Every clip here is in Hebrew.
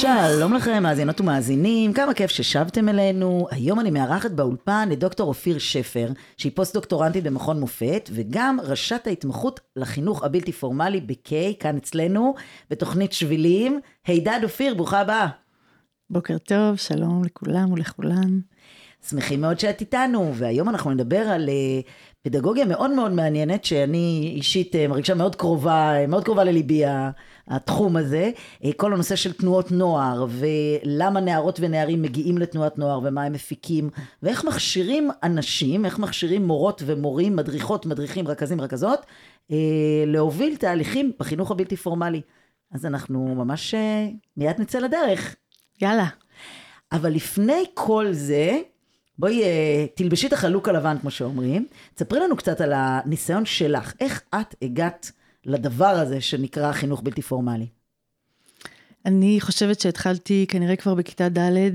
שלום לכם, מאזינות ומאזינים, כמה כיף ששבתם אלינו. היום אני מארחת באולפן את דוקטור אופיר שפר, שהיא פוסט-דוקטורנטית במכון מופת, וגם ראשת ההתמחות לחינוך הבלתי פורמלי ב-K, כאן אצלנו, בתוכנית שבילים. הידד אופיר, ברוכה הבאה. בוקר טוב, שלום לכולם ולכולן. שמחים מאוד שאת איתנו, והיום אנחנו נדבר על אה, פדגוגיה מאוד מאוד מעניינת, שאני אישית אה, מרגישה מאוד קרובה, מאוד קרובה לליבי התחום הזה, אה, כל הנושא של תנועות נוער, ולמה נערות ונערים מגיעים לתנועת נוער, ומה הם מפיקים, ואיך מכשירים אנשים, איך מכשירים מורות ומורים, מדריכות, מדריכים, רכזים, רכזות, אה, להוביל תהליכים בחינוך הבלתי פורמלי. אז אנחנו ממש אה, מיד נצא לדרך. יאללה. אבל לפני כל זה, בואי תלבשי את החלוק הלבן, כמו שאומרים. תספרי לנו קצת על הניסיון שלך. איך את הגעת לדבר הזה שנקרא חינוך בלתי פורמלי? אני חושבת שהתחלתי כנראה כבר בכיתה ד',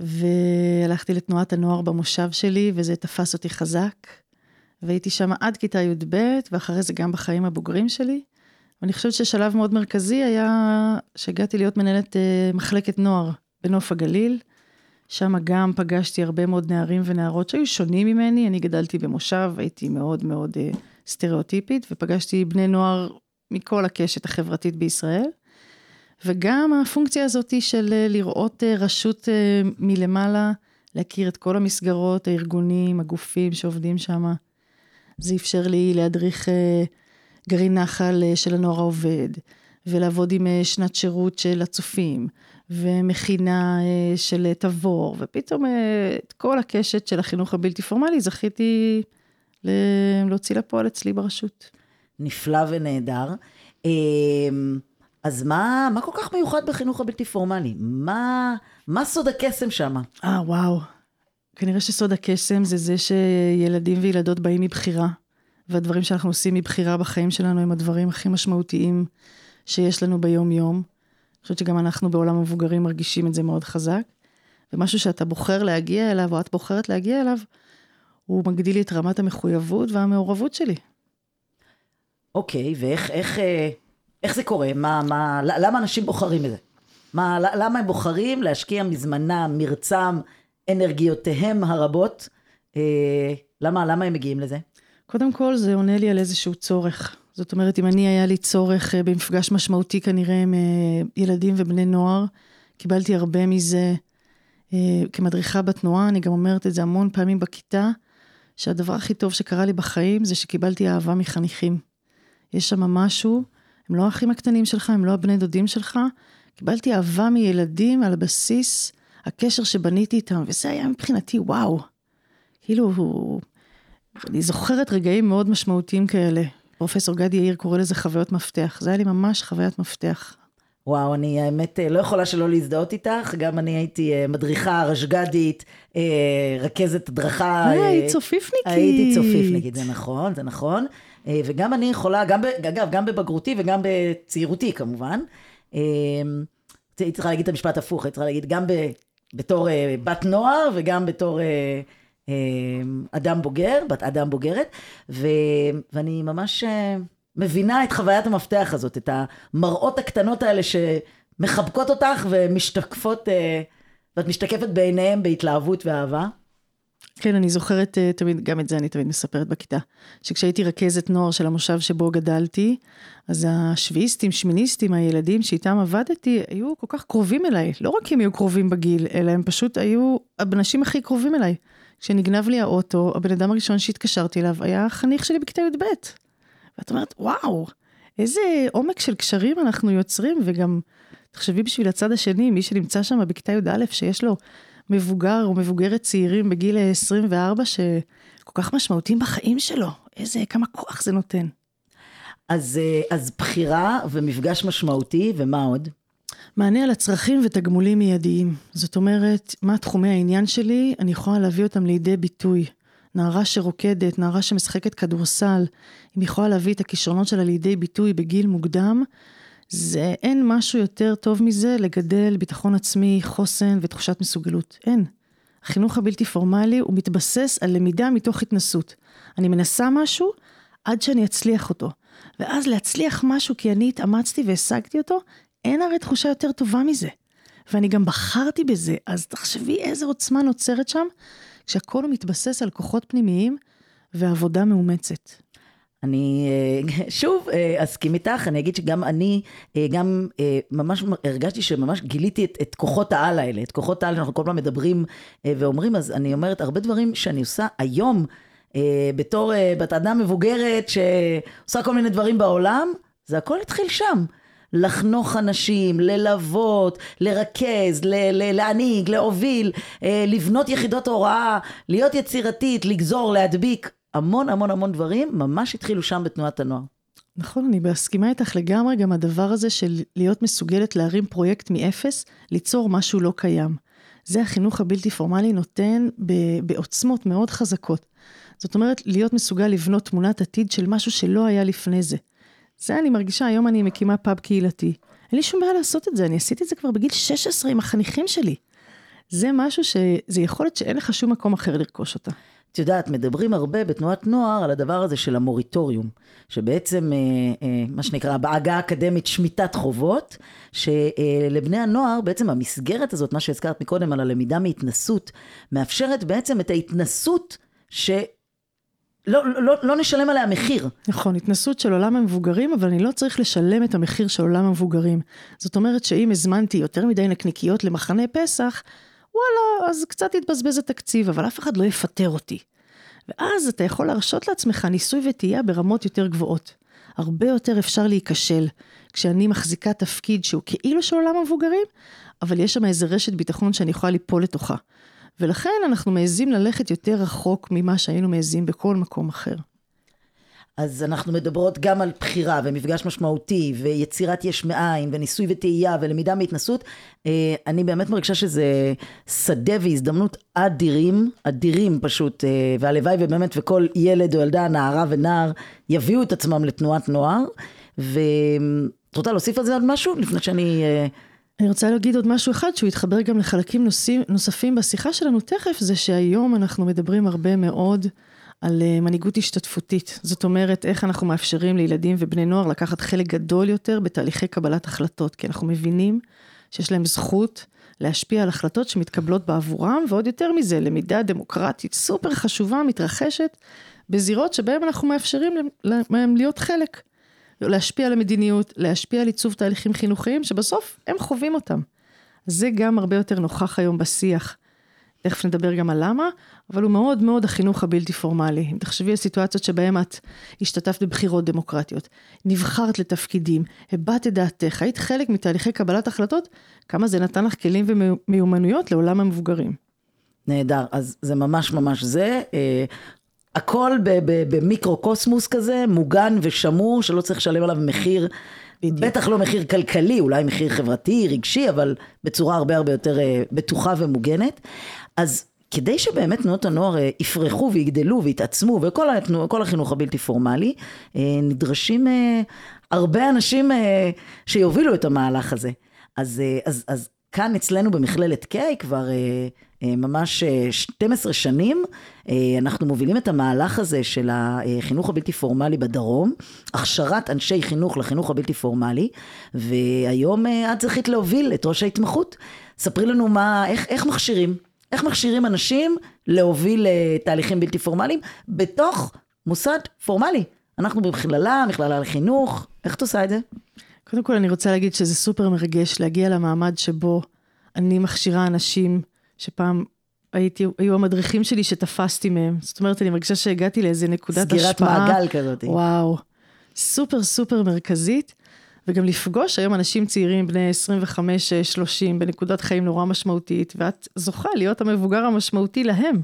והלכתי לתנועת הנוער במושב שלי, וזה תפס אותי חזק. והייתי שם עד כיתה י"ב, ואחרי זה גם בחיים הבוגרים שלי. ואני חושבת ששלב מאוד מרכזי היה שהגעתי להיות מנהלת אה, מחלקת נוער בנוף הגליל. שם גם פגשתי הרבה מאוד נערים ונערות שהיו שונים ממני, אני גדלתי במושב, הייתי מאוד מאוד אה, סטריאוטיפית, ופגשתי בני נוער מכל הקשת החברתית בישראל. וגם הפונקציה הזאת של אה, לראות אה, רשות אה, מלמעלה, להכיר את כל המסגרות, הארגונים, הגופים שעובדים שם. זה אפשר לי להדריך גרעין נחל של הנוער העובד, ולעבוד עם שנת שירות של הצופים, ומכינה של תבור, ופתאום את כל הקשת של החינוך הבלתי פורמלי זכיתי להוציא לפועל אצלי ברשות. נפלא ונהדר. אה, אז מה, מה כל כך מיוחד בחינוך הבלתי פורמלי? מה, מה סוד הקסם שם? אה, וואו. כנראה שסוד הקסם זה זה שילדים וילדות באים מבחירה, והדברים שאנחנו עושים מבחירה בחיים שלנו הם הדברים הכי משמעותיים שיש לנו ביום-יום. אני חושבת שגם אנחנו בעולם המבוגרים מרגישים את זה מאוד חזק. ומשהו שאתה בוחר להגיע אליו, או את בוחרת להגיע אליו, הוא מגדיל לי את רמת המחויבות והמעורבות שלי. אוקיי, ואיך איך, אה, איך זה קורה? מה, מה, למה אנשים בוחרים את זה? מה, למה הם בוחרים להשקיע מזמנם, מרצם, אנרגיותיהם הרבות? אה, למה, למה הם מגיעים לזה? קודם כל, זה עונה לי על איזשהו צורך. זאת אומרת, אם אני היה לי צורך אה, במפגש משמעותי כנראה עם אה, ילדים ובני נוער, קיבלתי הרבה מזה כמדריכה בתנועה, אני גם אומרת את זה המון פעמים בכיתה, שהדבר הכי טוב שקרה לי בחיים זה שקיבלתי אהבה מחניכים. יש שם משהו, הם לא האחים הקטנים שלך, הם לא הבני דודים שלך, קיבלתי אהבה מילדים על בסיס הקשר שבניתי איתם, וזה היה מבחינתי וואו. כאילו, אני זוכרת רגעים מאוד משמעותיים כאלה. פרופסור גדי יאיר קורא לזה חוויות מפתח. זה היה לי ממש חוויית מפתח. וואו, אני האמת אה, לא יכולה שלא להזדהות איתך, גם אני הייתי אה, מדריכה, רשג"דית, אה, רכזת הדרכה. היית צופיפניקית. הייתי צופיפניקית, זה נכון, זה נכון. וגם אני יכולה, גם, אגב, גם בבגרותי וגם בצעירותי כמובן. הייתי צריכה להגיד את המשפט הפוך, הייתי צריכה להגיד גם ב, בתור בת נוער וגם בתור אדם בוגר, בת אדם בוגרת, ו, ואני ממש מבינה את חוויית המפתח הזאת, את המראות הקטנות האלה שמחבקות אותך ומשתקפות, אה, ואת משתקפת בעיניהם בהתלהבות ואהבה. כן, אני זוכרת אה, תמיד, גם את זה אני תמיד מספרת בכיתה, שכשהייתי רכזת נוער של המושב שבו גדלתי, אז השביעיסטים, שמיניסטים, הילדים שאיתם עבדתי, היו כל כך קרובים אליי. לא רק הם היו קרובים בגיל, אלא הם פשוט היו האנשים הכי קרובים אליי. כשנגנב לי האוטו, הבן אדם הראשון שהתקשרתי אליו היה החניך שלי בכיתה י"ב. ואת אומרת, וואו, איזה עומק של קשרים אנחנו יוצרים, וגם, תחשבי בשביל הצד השני, מי שנמצא שם בכיתה י"א, שיש לו מבוגר או מבוגרת צעירים בגיל 24, שכל כך משמעותיים בחיים שלו, איזה, כמה כוח זה נותן. אז, אה, אז בחירה ומפגש משמעותי, ומה עוד? מענה על הצרכים ותגמולים מיידיים. זאת אומרת, מה תחומי העניין שלי, אני יכולה להביא אותם לידי ביטוי. נערה שרוקדת, נערה שמשחקת כדורסל, אם יכולה להביא את הכישרונות שלה לידי ביטוי בגיל מוקדם, זה אין משהו יותר טוב מזה לגדל ביטחון עצמי, חוסן ותחושת מסוגלות. אין. החינוך הבלתי פורמלי הוא מתבסס על למידה מתוך התנסות. אני מנסה משהו עד שאני אצליח אותו. ואז להצליח משהו כי אני התאמצתי והשגתי אותו, אין הרי תחושה יותר טובה מזה. ואני גם בחרתי בזה, אז תחשבי איזה עוצמה נוצרת שם, כשהכול מתבסס על כוחות פנימיים ועבודה מאומצת. אני אה, שוב אה, אסכים איתך, אני אגיד שגם אני, אה, גם ממש הרגשתי שממש גיליתי את, את כוחות העל האלה, את כוחות העל שאנחנו כל פעם מדברים ואומרים, אז אני אומרת, הרבה דברים שאני עושה היום, בתור בת אדם מבוגרת שעושה כל מיני דברים בעולם, זה הכל התחיל שם. לחנוך אנשים, ללוות, לרכז, ל- ל- להנהיג, להוביל, לבנות יחידות הוראה, להיות יצירתית, לגזור, להדביק. המון המון המון דברים ממש התחילו שם בתנועת הנוער. נכון, אני מסכימה איתך לגמרי, גם הדבר הזה של להיות מסוגלת להרים פרויקט מאפס, ליצור משהו לא קיים. זה החינוך הבלתי פורמלי נותן בעוצמות מאוד חזקות. זאת אומרת, להיות מסוגל לבנות תמונת עתיד של משהו שלא היה לפני זה. זה אני מרגישה, היום אני מקימה פאב קהילתי. אין לי שום בעיה לעשות את זה, אני עשיתי את זה כבר בגיל 16 עם החניכים שלי. זה משהו ש... זה יכולת שאין לך שום מקום אחר לרכוש אותה. את יודעת, מדברים הרבה בתנועת נוער על הדבר הזה של המוריטוריום, שבעצם, אה, אה, מה שנקרא, בעגה האקדמית שמיטת חובות, שלבני הנוער, בעצם המסגרת הזאת, מה שהזכרת מקודם על הלמידה מהתנסות, מאפשרת בעצם את ההתנסות ש... לא, לא, לא נשלם עליה מחיר. נכון, התנסות של עולם המבוגרים, אבל אני לא צריך לשלם את המחיר של עולם המבוגרים. זאת אומרת שאם הזמנתי יותר מדי נקניקיות למחנה פסח, וואלה, אז קצת יתבזבז התקציב, אבל אף אחד לא יפטר אותי. ואז אתה יכול להרשות לעצמך ניסוי וטעייה ברמות יותר גבוהות. הרבה יותר אפשר להיכשל כשאני מחזיקה תפקיד שהוא כאילו של עולם המבוגרים, אבל יש שם איזה רשת ביטחון שאני יכולה ליפול לתוכה. ולכן אנחנו מעזים ללכת יותר רחוק ממה שהיינו מעזים בכל מקום אחר. אז אנחנו מדברות גם על בחירה ומפגש משמעותי ויצירת יש מאין וניסוי וטעייה ולמידה מהתנסות. אה, אני באמת מרגישה שזה שדה והזדמנות אדירים, אדירים פשוט, אה, והלוואי ובאמת וכל ילד או ילדה, נערה ונער יביאו את עצמם לתנועת נוער. ואת רוצה להוסיף על זה עוד משהו לפני שאני... אני רוצה להגיד עוד משהו אחד שהוא יתחבר גם לחלקים נוספים, נוספים בשיחה שלנו תכף, זה שהיום אנחנו מדברים הרבה מאוד על אה, מנהיגות השתתפותית. זאת אומרת, איך אנחנו מאפשרים לילדים ובני נוער לקחת חלק גדול יותר בתהליכי קבלת החלטות, כי אנחנו מבינים שיש להם זכות להשפיע על החלטות שמתקבלות בעבורם, ועוד יותר מזה, למידה דמוקרטית סופר חשובה מתרחשת בזירות שבהן אנחנו מאפשרים להם להיות חלק. להשפיע על המדיניות, להשפיע על עיצוב תהליכים חינוכיים, שבסוף הם חווים אותם. זה גם הרבה יותר נוכח היום בשיח. תכף נדבר גם על למה, אבל הוא מאוד מאוד החינוך הבלתי פורמלי. אם תחשבי על סיטואציות שבהן את השתתפת בבחירות דמוקרטיות, נבחרת לתפקידים, הבעת את דעתך, היית חלק מתהליכי קבלת החלטות, כמה זה נתן לך כלים ומיומנויות לעולם המבוגרים. נהדר, אז זה ממש ממש זה. הכל במיקרו-קוסמוס כזה, מוגן ושמור, שלא צריך לשלם עליו מחיר. בדיוק. בטח לא מחיר כלכלי, אולי מחיר חברתי, רגשי, אבל בצורה הרבה הרבה יותר אה, בטוחה ומוגנת. אז כדי שבאמת תנועות הנוער אה, יפרחו ויגדלו ויתעצמו, וכל התנוע, החינוך הבלתי פורמלי, אה, נדרשים הרבה אנשים שיובילו את המהלך הזה. אז, אז, אז כאן אצלנו במכללת K כבר ממש 12 שנים, אנחנו מובילים את המהלך הזה של החינוך הבלתי פורמלי בדרום, הכשרת אנשי חינוך לחינוך הבלתי פורמלי, והיום את זכית להוביל את ראש ההתמחות. ספרי לנו מה, איך, איך מכשירים, איך מכשירים אנשים להוביל תהליכים בלתי פורמליים בתוך מוסד פורמלי. אנחנו במכללה, מכללה לחינוך, איך את עושה את זה? קודם כל אני רוצה להגיד שזה סופר מרגש להגיע למעמד שבו אני מכשירה אנשים שפעם הייתי, היו המדריכים שלי שתפסתי מהם. זאת אומרת, אני מרגישה שהגעתי לאיזה נקודת סגירת השפעה. סגירת מעגל כזאת. וואו. סופר סופר מרכזית, וגם לפגוש היום אנשים צעירים בני 25-30 בנקודת חיים נורא משמעותית, ואת זוכה להיות המבוגר המשמעותי להם.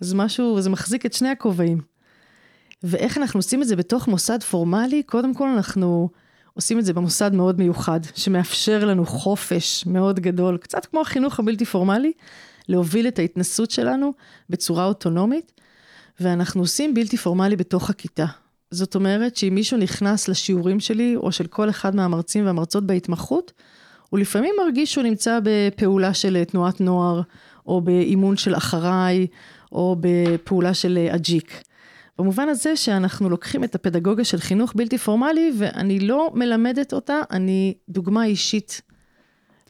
אז משהו, זה מחזיק את שני הכובעים. ואיך אנחנו עושים את זה בתוך מוסד פורמלי? קודם כל אנחנו עושים את זה במוסד מאוד מיוחד, שמאפשר לנו חופש מאוד גדול, קצת כמו החינוך הבלתי פורמלי, להוביל את ההתנסות שלנו בצורה אוטונומית, ואנחנו עושים בלתי פורמלי בתוך הכיתה. זאת אומרת שאם מישהו נכנס לשיעורים שלי, או של כל אחד מהמרצים והמרצות בהתמחות, הוא לפעמים מרגיש שהוא נמצא בפעולה של תנועת נוער, או באימון של אחריי, או בפעולה של אג'יק. במובן הזה שאנחנו לוקחים את הפדגוגיה של חינוך בלתי פורמלי, ואני לא מלמדת אותה, אני דוגמה אישית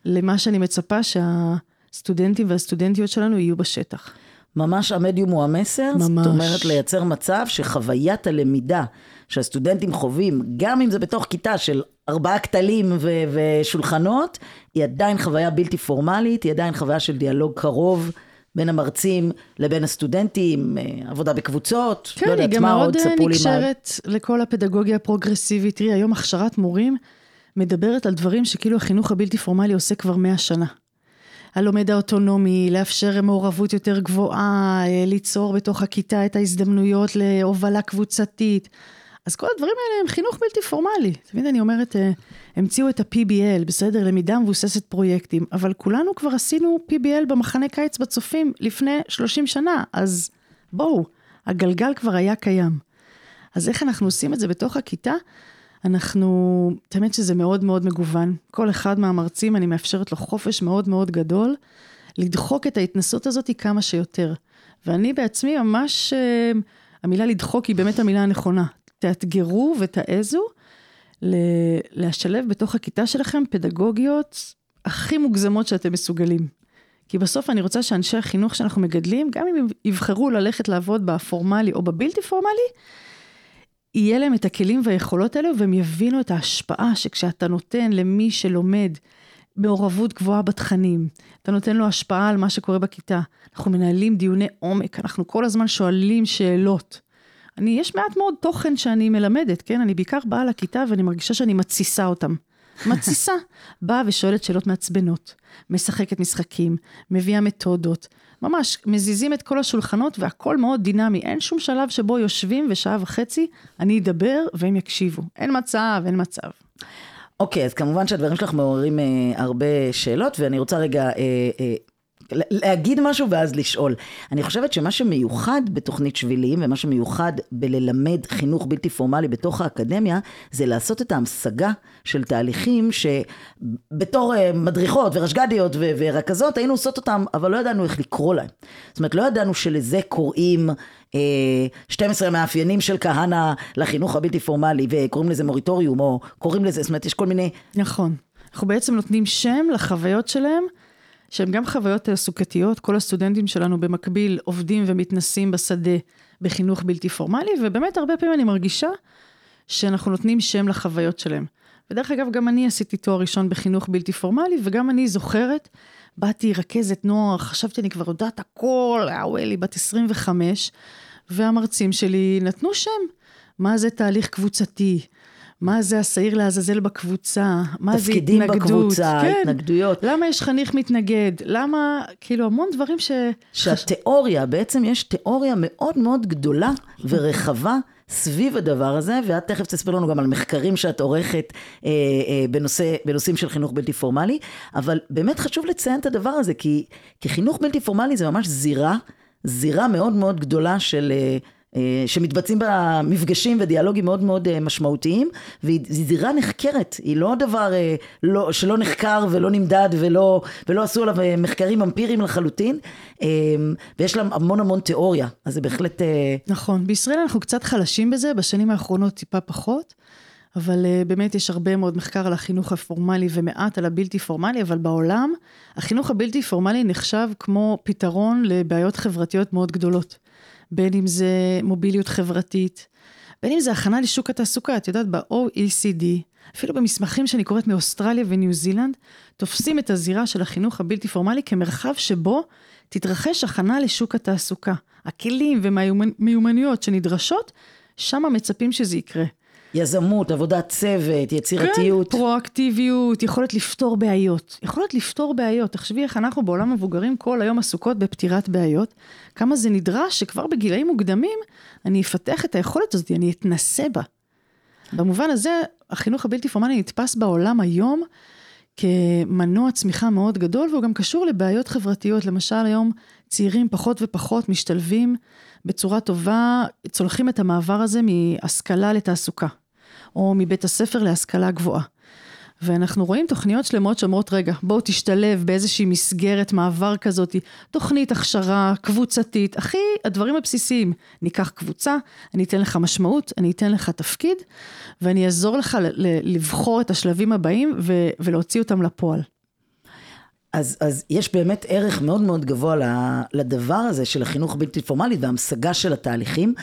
למה שאני מצפה שהסטודנטים והסטודנטיות שלנו יהיו בשטח. ממש המדיום הוא המסר, ממש. זאת אומרת לייצר מצב שחוויית הלמידה שהסטודנטים חווים, גם אם זה בתוך כיתה של ארבעה כתלים ו- ושולחנות, היא עדיין חוויה בלתי פורמלית, היא עדיין חוויה של דיאלוג קרוב. בין המרצים לבין הסטודנטים, אה, עבודה בקבוצות, כן, לא היא יודעת גם מה עוד, מאוד ספרו לי מה. נקשרת לכל הפדגוגיה הפרוגרסיבית. תראי, היום הכשרת מורים מדברת על דברים שכאילו החינוך הבלתי פורמלי עושה כבר מאה שנה. הלומד האוטונומי, לאפשר מעורבות יותר גבוהה, אה, ליצור בתוך הכיתה את ההזדמנויות להובלה קבוצתית. אז כל הדברים האלה הם חינוך בלתי פורמלי. תמיד אני אומרת, אה, המציאו את ה-PBL, בסדר, למידה מבוססת פרויקטים, אבל כולנו כבר עשינו PBL במחנה קיץ בצופים לפני 30 שנה, אז בואו, הגלגל כבר היה קיים. אז איך אנחנו עושים את זה בתוך הכיתה? אנחנו, האמת שזה מאוד מאוד מגוון. כל אחד מהמרצים, אני מאפשרת לו חופש מאוד מאוד גדול, לדחוק את ההתנסות הזאת כמה שיותר. ואני בעצמי ממש, אה, המילה לדחוק היא באמת המילה הנכונה. תאתגרו ותעזו ל- לשלב בתוך הכיתה שלכם פדגוגיות הכי מוגזמות שאתם מסוגלים. כי בסוף אני רוצה שאנשי החינוך שאנחנו מגדלים, גם אם יבחרו ללכת לעבוד בפורמלי או בבלתי פורמלי, יהיה להם את הכלים והיכולות האלו, והם יבינו את ההשפעה שכשאתה נותן למי שלומד מעורבות גבוהה בתכנים, אתה נותן לו השפעה על מה שקורה בכיתה. אנחנו מנהלים דיוני עומק, אנחנו כל הזמן שואלים שאלות. אני, יש מעט מאוד תוכן שאני מלמדת, כן? אני בעיקר באה לכיתה ואני מרגישה שאני מתסיסה אותם. מתסיסה. באה ושואלת שאלות מעצבנות, משחקת משחקים, מביאה מתודות. ממש, מזיזים את כל השולחנות והכל מאוד דינמי. אין שום שלב שבו יושבים ושעה וחצי אני אדבר והם יקשיבו. אין מצב, אין מצב. אוקיי, אז כמובן שהדברים שלך מעוררים אה, הרבה שאלות, ואני רוצה רגע אה, אה, להגיד משהו ואז לשאול. אני חושבת שמה שמיוחד בתוכנית שבילים, ומה שמיוחד בללמד חינוך בלתי פורמלי בתוך האקדמיה, זה לעשות את ההמשגה של תהליכים שבתור אה, מדריכות ורשג"דיות ו- ורכזות היינו עושות אותם, אבל לא ידענו איך לקרוא להם. זאת אומרת, לא ידענו שלזה קוראים... אה, 12 מאפיינים של כהנא לחינוך הבלתי פורמלי, וקוראים לזה מוריטוריום, או קוראים לזה, זאת אומרת, יש כל מיני נכון. אנחנו בעצם נותנים שם לחוויות שלהם, שהן גם חוויות תעסוקתיות. כל הסטודנטים שלנו במקביל עובדים ומתנסים בשדה בחינוך בלתי פורמלי, ובאמת הרבה פעמים אני מרגישה שאנחנו נותנים שם לחוויות שלהם. ודרך אגב, גם אני עשיתי תואר ראשון בחינוך בלתי פורמלי, וגם אני זוכרת, באתי רכזת נוער, חשבתי אני כבר יודעת הכל, וואי, לי בת 25, והמרצים שלי נתנו שם. מה זה תהליך קבוצתי? מה זה השעיר לעזאזל בקבוצה? מה זה תפקידים התנגדות? בקבוצה, כן. התנגדויות. למה יש חניך מתנגד? למה, כאילו, המון דברים ש... שהתיאוריה, בעצם יש תיאוריה מאוד מאוד גדולה ורחבה סביב הדבר הזה, ואת תכף תספר לנו גם על מחקרים שאת עורכת אה, אה, בנושא, בנושאים של חינוך בלתי פורמלי, אבל באמת חשוב לציין את הדבר הזה, כי, כי חינוך בלתי פורמלי זה ממש זירה, זירה מאוד מאוד גדולה של... אה, שמתבצעים בה מפגשים ודיאלוגים מאוד מאוד אה, משמעותיים, והיא זירה נחקרת, היא לא דבר אה, לא, שלא נחקר ולא נמדד ולא, ולא עשו עליו אה, מחקרים אמפיריים לחלוטין, אה, ויש לה המון המון תיאוריה, אז זה בהחלט... אה, נכון, בישראל אנחנו קצת חלשים בזה, בשנים האחרונות טיפה פחות, אבל באמת יש הרבה מאוד מחקר על החינוך הפורמלי ומעט על הבלתי פורמלי, אבל בעולם החינוך הבלתי פורמלי נחשב כמו פתרון לבעיות חברתיות מאוד גדולות. בין אם זה מוביליות חברתית, בין אם זה הכנה לשוק התעסוקה, את יודעת, ב-OECD, אפילו במסמכים שאני קוראת מאוסטרליה וניו זילנד, תופסים את הזירה של החינוך הבלתי פורמלי כמרחב שבו תתרחש הכנה לשוק התעסוקה. הכלים ומיומנויות שנדרשות, שם מצפים שזה יקרה. יזמות, עבודת צוות, יצירתיות. כן, פרואקטיביות, יכולת לפתור בעיות. יכולת לפתור בעיות. תחשבי איך אנחנו בעולם המבוגרים כל היום עסוקות בפתירת בעיות. כמה זה נדרש שכבר בגילאים מוקדמים אני אפתח את היכולת הזאת, אני אתנסה בה. במובן הזה, החינוך הבלתי פורמלי נתפס בעולם היום כמנוע צמיחה מאוד גדול, והוא גם קשור לבעיות חברתיות. למשל, היום צעירים פחות ופחות משתלבים בצורה טובה, צולחים את המעבר הזה מהשכלה לתעסוקה, או מבית הספר להשכלה גבוהה. ואנחנו רואים תוכניות שלמות שאומרות, רגע, בואו תשתלב באיזושהי מסגרת מעבר כזאת, תוכנית הכשרה קבוצתית, הכי הדברים הבסיסיים. ניקח קבוצה, אני אתן לך משמעות, אני אתן לך תפקיד, ואני אעזור לך לבחור את השלבים הבאים ולהוציא אותם לפועל. אז, אז יש באמת ערך מאוד מאוד גבוה לדבר הזה של החינוך הבלתי פורמלי וההמשגה של התהליכים,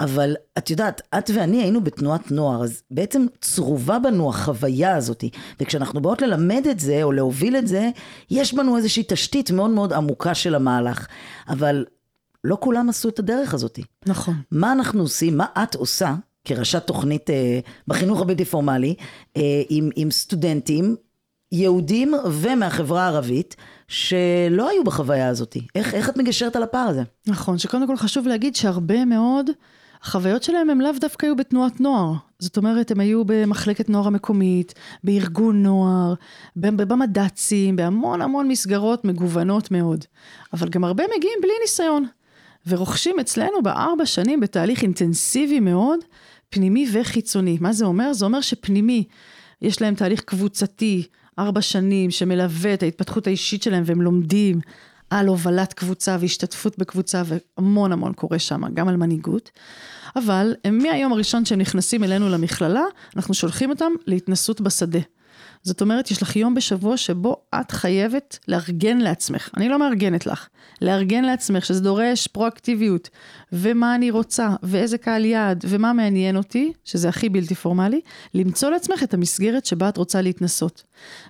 אבל את יודעת, את ואני היינו בתנועת נוער, אז בעצם צרובה בנו החוויה הזאת, וכשאנחנו באות ללמד את זה או להוביל את זה, יש בנו איזושהי תשתית מאוד מאוד עמוקה של המהלך, אבל לא כולם עשו את הדרך הזאת. נכון. מה אנחנו עושים, מה את עושה כראשת תוכנית אה, בחינוך הבלתי פורמלי, אה, עם, עם סטודנטים, יהודים ומהחברה הערבית, שלא היו בחוויה הזאת. איך, איך את מגשרת על הפער הזה? נכון, שקודם כל חשוב להגיד שהרבה מאוד, החוויות שלהם הם לאו דווקא היו בתנועת נוער. זאת אומרת, הם היו במחלקת נוער המקומית, בארגון נוער, במד"צים, בהמון המון מסגרות מגוונות מאוד. אבל גם הרבה מגיעים בלי ניסיון. ורוכשים אצלנו בארבע שנים בתהליך אינטנסיבי מאוד, פנימי וחיצוני. מה זה אומר? זה אומר שפנימי, יש להם תהליך קבוצתי, ארבע שנים, שמלווה את ההתפתחות האישית שלהם והם לומדים על הובלת קבוצה והשתתפות בקבוצה והמון המון קורה שם, גם על מנהיגות. אבל מהיום הראשון שהם נכנסים אלינו למכללה, אנחנו שולחים אותם להתנסות בשדה. זאת אומרת, יש לך יום בשבוע שבו את חייבת לארגן לעצמך. אני לא מארגנת לך. לארגן לעצמך, שזה דורש פרואקטיביות, ומה אני רוצה, ואיזה קהל יעד, ומה מעניין אותי, שזה הכי בלתי פורמלי, למצוא לעצמך את המסגרת שבה את רוצה להתנסות.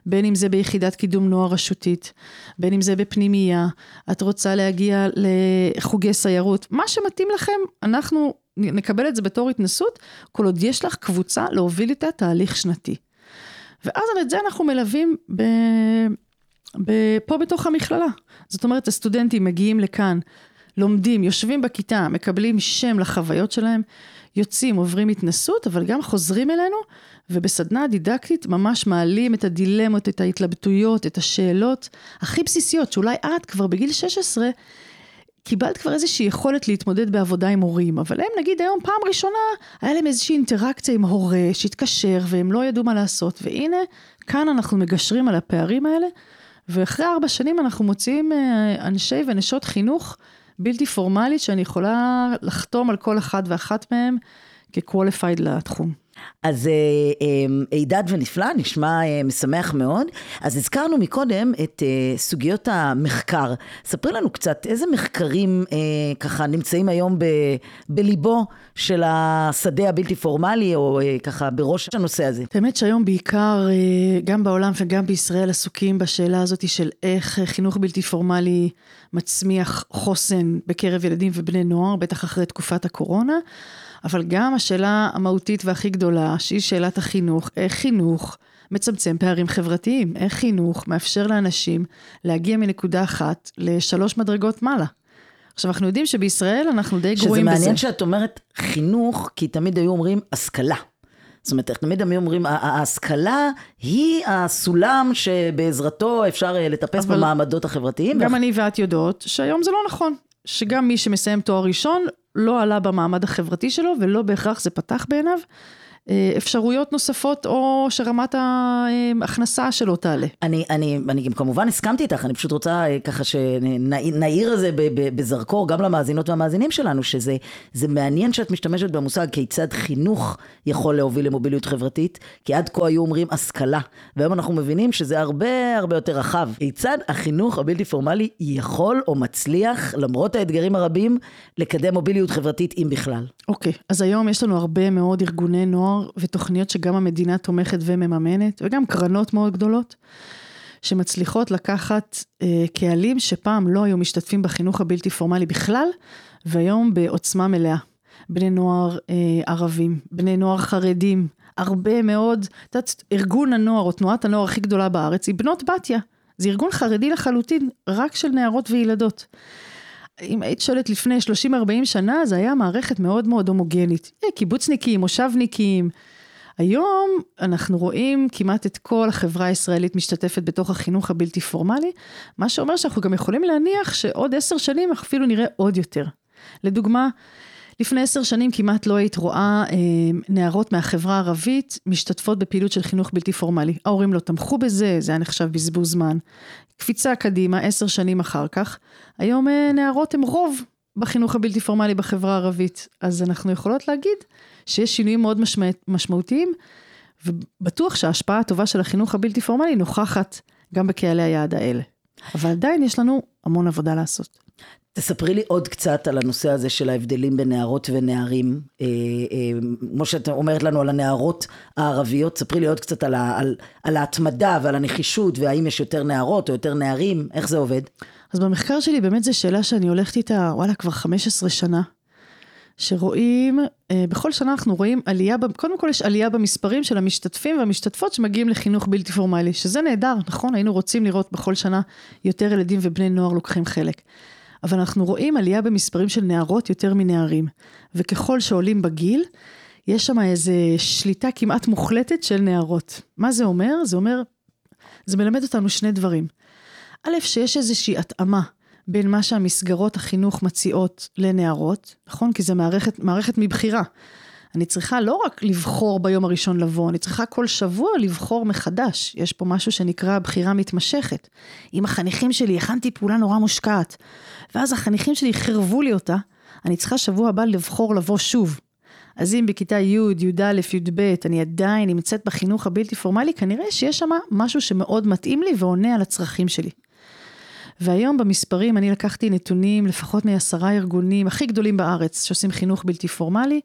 בין אם זה ביחידת קידום נוער רשותית, בין אם זה בפנימייה, את רוצה להגיע לחוגי סיירות, מה שמתאים לכם, אנחנו נקבל את זה בתור התנסות, כל עוד יש לך קבוצה להוביל איתה תהליך שנתי. ואז את זה אנחנו מלווים ב... ב... פה בתוך המכללה. זאת אומרת, הסטודנטים מגיעים לכאן, לומדים, יושבים בכיתה, מקבלים שם לחוויות שלהם, יוצאים, עוברים התנסות, אבל גם חוזרים אלינו, ובסדנה דידקטית ממש מעלים את הדילמות, את ההתלבטויות, את השאלות הכי בסיסיות, שאולי את כבר בגיל 16 קיבלת כבר איזושהי יכולת להתמודד בעבודה עם הורים, אבל הם נגיד היום פעם ראשונה, היה להם איזושהי אינטראקציה עם הורה שהתקשר והם לא ידעו מה לעשות, והנה, כאן אנחנו מגשרים על הפערים האלה, ואחרי ארבע שנים אנחנו מוציאים אה, אנשי ונשות חינוך בלתי פורמלית, שאני יכולה לחתום על כל אחד ואחת מהם כ-qualified לתחום. אז אה, אה, הידד ונפלא, נשמע אה, משמח מאוד. אז הזכרנו מקודם את סוגיות המחקר. ספרי לנו קצת, איזה מחקרים ככה נמצאים היום ב, בליבו של השדה הבלתי פורמלי, או ככה בראש הנושא הזה? האמת שהיום בעיקר, גם בעולם וגם בישראל, עסוקים בשאלה הזאת של איך חינוך בלתי פורמלי מצמיח חוסן בקרב ילדים ובני נוער, בטח אחרי תקופת הקורונה. אבל גם השאלה המהותית והכי גדולה, שהיא שאלת החינוך, איך חינוך מצמצם פערים חברתיים, איך חינוך מאפשר לאנשים להגיע מנקודה אחת לשלוש מדרגות מעלה. עכשיו, אנחנו יודעים שבישראל אנחנו די גרועים בזה. שזה מעניין שאת אומרת חינוך, כי תמיד היו אומרים השכלה. זאת אומרת, תמיד היו אומרים, ההשכלה היא הסולם שבעזרתו אפשר אה, לטפס במעמדות החברתיים. גם ואח... אני ואת יודעות שהיום זה לא נכון. שגם מי שמסיים תואר ראשון לא עלה במעמד החברתי שלו ולא בהכרח זה פתח בעיניו. אה, אפשרויות נוספות או שרמת ההכנסה שלו תעלה. אני, אני, אני גם כמובן הסכמתי איתך, אני פשוט רוצה אה, ככה שנעיר את זה בזרקור גם למאזינות והמאזינים שלנו, שזה מעניין שאת משתמשת במושג כיצד חינוך יכול להוביל למוביליות חברתית, כי עד כה היו אומרים השכלה, והיום אנחנו מבינים שזה הרבה הרבה יותר רחב. כיצד החינוך הבלתי פורמלי יכול או מצליח, למרות האתגרים הרבים, לקדם מוביליות חברתית, אם בכלל. אוקיי, okay, אז היום יש לנו הרבה מאוד ארגוני נוער. נוער ותוכניות שגם המדינה תומכת ומממנת, וגם קרנות מאוד גדולות, שמצליחות לקחת אה, קהלים שפעם לא היו משתתפים בחינוך הבלתי פורמלי בכלל, והיום בעוצמה מלאה. בני נוער אה, ערבים, בני נוער חרדים, הרבה מאוד, את יודעת, ארגון הנוער או תנועת הנוער הכי גדולה בארץ היא בנות בתיה. זה ארגון חרדי לחלוטין, רק של נערות וילדות. אם היית שואלת לפני 30-40 שנה, זה היה מערכת מאוד מאוד הומוגנית. אה, קיבוצניקים, מושבניקים. היום אנחנו רואים כמעט את כל החברה הישראלית משתתפת בתוך החינוך הבלתי פורמלי, מה שאומר שאנחנו גם יכולים להניח שעוד עשר שנים אפילו נראה עוד יותר. לדוגמה, לפני עשר שנים כמעט לא היית רואה אה, נערות מהחברה הערבית משתתפות בפעילות של חינוך בלתי פורמלי. ההורים לא תמכו בזה, זה היה נחשב בזבוז זמן. קפיצה קדימה, עשר שנים אחר כך, היום אה, נערות הן רוב בחינוך הבלתי פורמלי בחברה הערבית. אז אנחנו יכולות להגיד שיש שינויים מאוד משמע, משמעותיים, ובטוח שההשפעה הטובה של החינוך הבלתי פורמלי נוכחת גם בקהלי היעד האלה. אבל עדיין יש לנו המון עבודה לעשות. תספרי לי עוד קצת על הנושא הזה של ההבדלים בין נערות ונערים. אה, אה, כמו שאת אומרת לנו על הנערות הערביות, ספרי לי עוד קצת על, על, על ההתמדה ועל הנחישות, והאם יש יותר נערות או יותר נערים, איך זה עובד? אז במחקר שלי באמת זו שאלה שאני הולכת איתה, וואלה, כבר 15 שנה. שרואים, אה, בכל שנה אנחנו רואים עלייה, קודם כל יש עלייה במספרים של המשתתפים והמשתתפות שמגיעים לחינוך בלתי פורמלי, שזה נהדר, נכון? היינו רוצים לראות בכל שנה יותר ילדים ובני נוער לוקחים חלק. אבל אנחנו רואים עלייה במספרים של נערות יותר מנערים. וככל שעולים בגיל, יש שם איזו שליטה כמעט מוחלטת של נערות. מה זה אומר? זה אומר, זה מלמד אותנו שני דברים. א', שיש איזושהי התאמה בין מה שהמסגרות החינוך מציעות לנערות, נכון? כי זו מערכת, מערכת מבחירה. אני צריכה לא רק לבחור ביום הראשון לבוא, אני צריכה כל שבוע לבחור מחדש. יש פה משהו שנקרא בחירה מתמשכת. עם החניכים שלי הכנתי פעולה נורא מושקעת, ואז החניכים שלי חירבו לי אותה, אני צריכה שבוע הבא לבחור לבוא שוב. אז אם בכיתה י', י"א, י"ב, אני עדיין נמצאת בחינוך הבלתי פורמלי, כנראה שיש שם משהו שמאוד מתאים לי ועונה על הצרכים שלי. והיום במספרים אני לקחתי נתונים לפחות מעשרה ארגונים הכי גדולים בארץ שעושים חינוך בלתי פורמלי.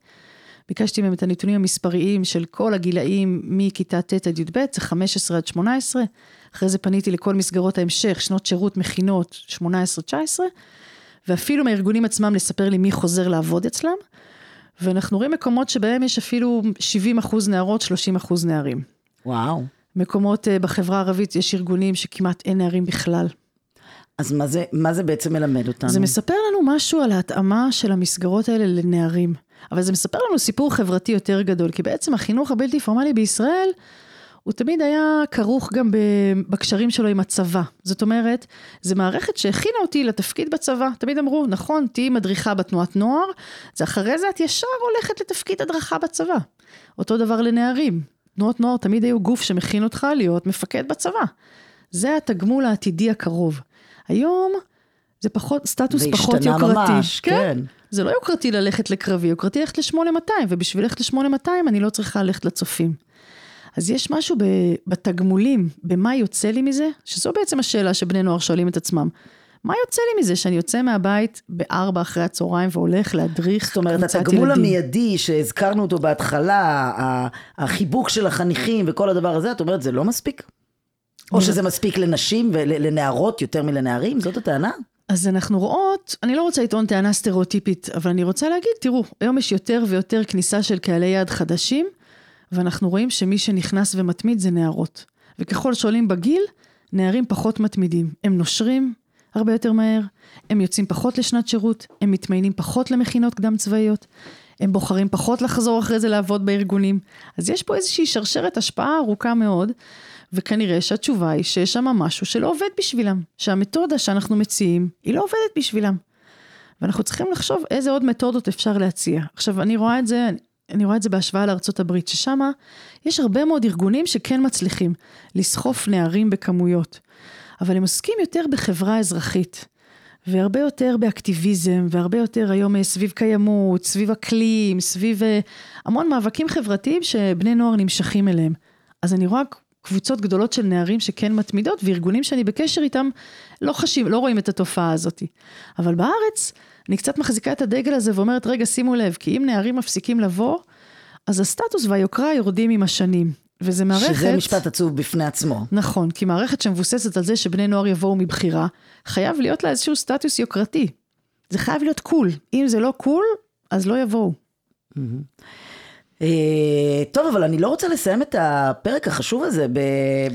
ביקשתי מהם את הנתונים המספריים של כל הגילאים מכיתה ט' עד י"ב, זה 15 עד 18. אחרי זה פניתי לכל מסגרות ההמשך, שנות שירות, מכינות, 18-19, ואפילו מהארגונים עצמם לספר לי מי חוזר לעבוד אצלם. ואנחנו רואים מקומות שבהם יש אפילו 70 אחוז נערות, 30 אחוז נערים. וואו. מקומות uh, בחברה הערבית, יש ארגונים שכמעט אין נערים בכלל. אז מה זה, מה זה בעצם מלמד אותנו? זה מספר לנו משהו על ההתאמה של המסגרות האלה לנערים. אבל זה מספר לנו סיפור חברתי יותר גדול, כי בעצם החינוך הבלתי פורמלי בישראל, הוא תמיד היה כרוך גם בקשרים שלו עם הצבא. זאת אומרת, זו מערכת שהכינה אותי לתפקיד בצבא. תמיד אמרו, נכון, תהיי מדריכה בתנועת נוער, זה אחרי זה את ישר הולכת לתפקיד הדרכה בצבא. אותו דבר לנערים. תנועות נוער תמיד היו גוף שמכין אותך להיות מפקד בצבא. זה התגמול העתידי הקרוב. היום זה פחות, סטטוס פחות יוקרתי. זה השתנה ממש, כן. כן. זה לא יוקרתי ללכת לקרבי, יוקרתי ללכת ל-8200, ובשביל ללכת ל-8200 אני לא צריכה ללכת לצופים. אז יש משהו בתגמולים, במה יוצא לי מזה, שזו בעצם השאלה שבני נוער שואלים את עצמם. מה יוצא לי מזה שאני יוצא מהבית בארבע אחרי הצהריים והולך להדריך קבוצת ילדים? זאת אומרת, התגמול המיידי שהזכרנו אותו בהתחלה, החיבוק של החניכים וכל הדבר הזה, את אומרת, זה לא מספיק? או שזה מספיק לנשים ולנערות יותר מלנערים? זאת הטענה? אז אנחנו רואות, אני לא רוצה לטעון טענה סטריאוטיפית, אבל אני רוצה להגיד, תראו, היום יש יותר ויותר כניסה של קהלי יעד חדשים, ואנחנו רואים שמי שנכנס ומתמיד זה נערות. וככל שעולים בגיל, נערים פחות מתמידים. הם נושרים הרבה יותר מהר, הם יוצאים פחות לשנת שירות, הם מתמיינים פחות למכינות קדם צבאיות, הם בוחרים פחות לחזור אחרי זה לעבוד בארגונים. אז יש פה איזושהי שרשרת השפעה ארוכה מאוד, וכנראה שהתשובה היא שיש שם משהו שלא עובד בשבילם, שהמתודה שאנחנו מציעים היא לא עובדת בשבילם. ואנחנו צריכים לחשוב איזה עוד מתודות אפשר להציע. עכשיו, אני רואה את זה, אני רואה את זה בהשוואה לארצות הברית, ששם יש הרבה מאוד ארגונים שכן מצליחים לסחוף נערים בכמויות, אבל הם עוסקים יותר בחברה אזרחית. והרבה יותר באקטיביזם, והרבה יותר היום סביב קיימות, סביב אקלים, סביב אה, המון מאבקים חברתיים שבני נוער נמשכים אליהם. אז אני רואה קבוצות גדולות של נערים שכן מתמידות, וארגונים שאני בקשר איתם לא חשים, לא רואים את התופעה הזאת. אבל בארץ, אני קצת מחזיקה את הדגל הזה ואומרת, רגע, שימו לב, כי אם נערים מפסיקים לבוא, אז הסטטוס והיוקרה יורדים עם השנים. וזה מערכת... שזה משפט עצוב בפני עצמו. נכון, כי מערכת שמבוססת על זה שבני נוער יבואו מבחירה, חייב להיות לה איזשהו סטטוס יוקרתי. זה חייב להיות cool. אם זה לא cool, אז לא יבואו. אה, טוב, אבל אני לא רוצה לסיים את הפרק החשוב הזה ב-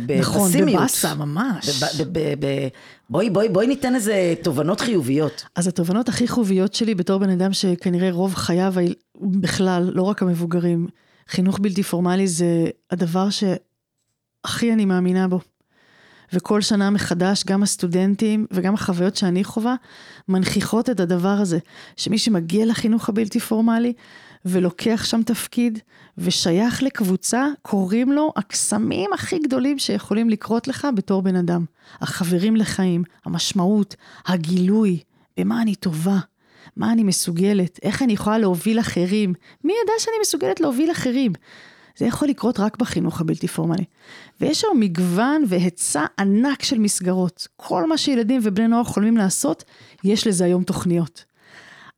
ב- נכון. בבאסה ממש. בואי, בואי, בואי ניתן איזה תובנות חיוביות. אז התובנות הכי חיוביות שלי בתור בן אדם שכנראה רוב חייו, בכלל, לא רק המבוגרים, חינוך בלתי פורמלי זה הדבר שהכי אני מאמינה בו. וכל שנה מחדש, גם הסטודנטים וגם החוויות שאני חווה, מנכיחות את הדבר הזה, שמי שמגיע לחינוך הבלתי פורמלי ולוקח שם תפקיד ושייך לקבוצה, קוראים לו הקסמים הכי גדולים שיכולים לקרות לך בתור בן אדם. החברים לחיים, המשמעות, הגילוי, במה אני טובה, מה אני מסוגלת, איך אני יכולה להוביל אחרים. מי ידע שאני מסוגלת להוביל אחרים? זה יכול לקרות רק בחינוך הבלתי פורמלי. ויש היום מגוון והיצע ענק של מסגרות. כל מה שילדים ובני נוער חולמים לעשות, יש לזה היום תוכניות.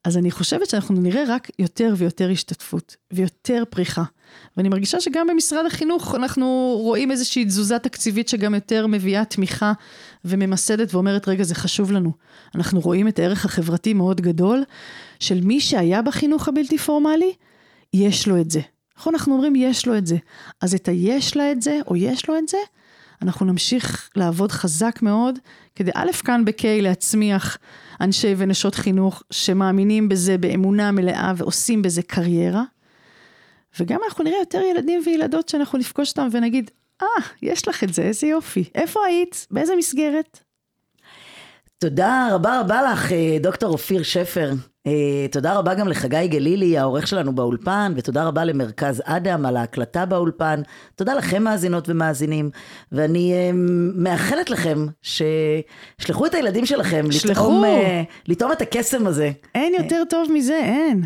אז אני חושבת שאנחנו נראה רק יותר ויותר השתתפות, ויותר פריחה. ואני מרגישה שגם במשרד החינוך אנחנו רואים איזושהי תזוזה תקציבית שגם יותר מביאה תמיכה וממסדת ואומרת, רגע, זה חשוב לנו. אנחנו רואים את הערך החברתי מאוד גדול של מי שהיה בחינוך הבלתי פורמלי, יש לו את זה. נכון, אנחנו אומרים יש לו את זה. אז את היש לה את זה, או יש לו את זה, אנחנו נמשיך לעבוד חזק מאוד, כדי א', כאן ב-K להצמיח אנשי ונשות חינוך שמאמינים בזה באמונה מלאה ועושים בזה קריירה. וגם אנחנו נראה יותר ילדים וילדות שאנחנו נפגוש אותם ונגיד, אה, ah, יש לך את זה, איזה יופי. איפה היית? באיזה מסגרת? תודה רבה רבה לך, אה, דוקטור אופיר שפר. אה, תודה רבה גם לחגי גלילי, העורך שלנו באולפן, ותודה רבה למרכז אדם על ההקלטה באולפן. תודה לכם מאזינות ומאזינים, ואני אה, מאחלת לכם ששלחו את הילדים שלכם. לטעום, אה, לטעום את הקסם הזה. אין יותר טוב מזה, אין.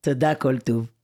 תודה, כל טוב.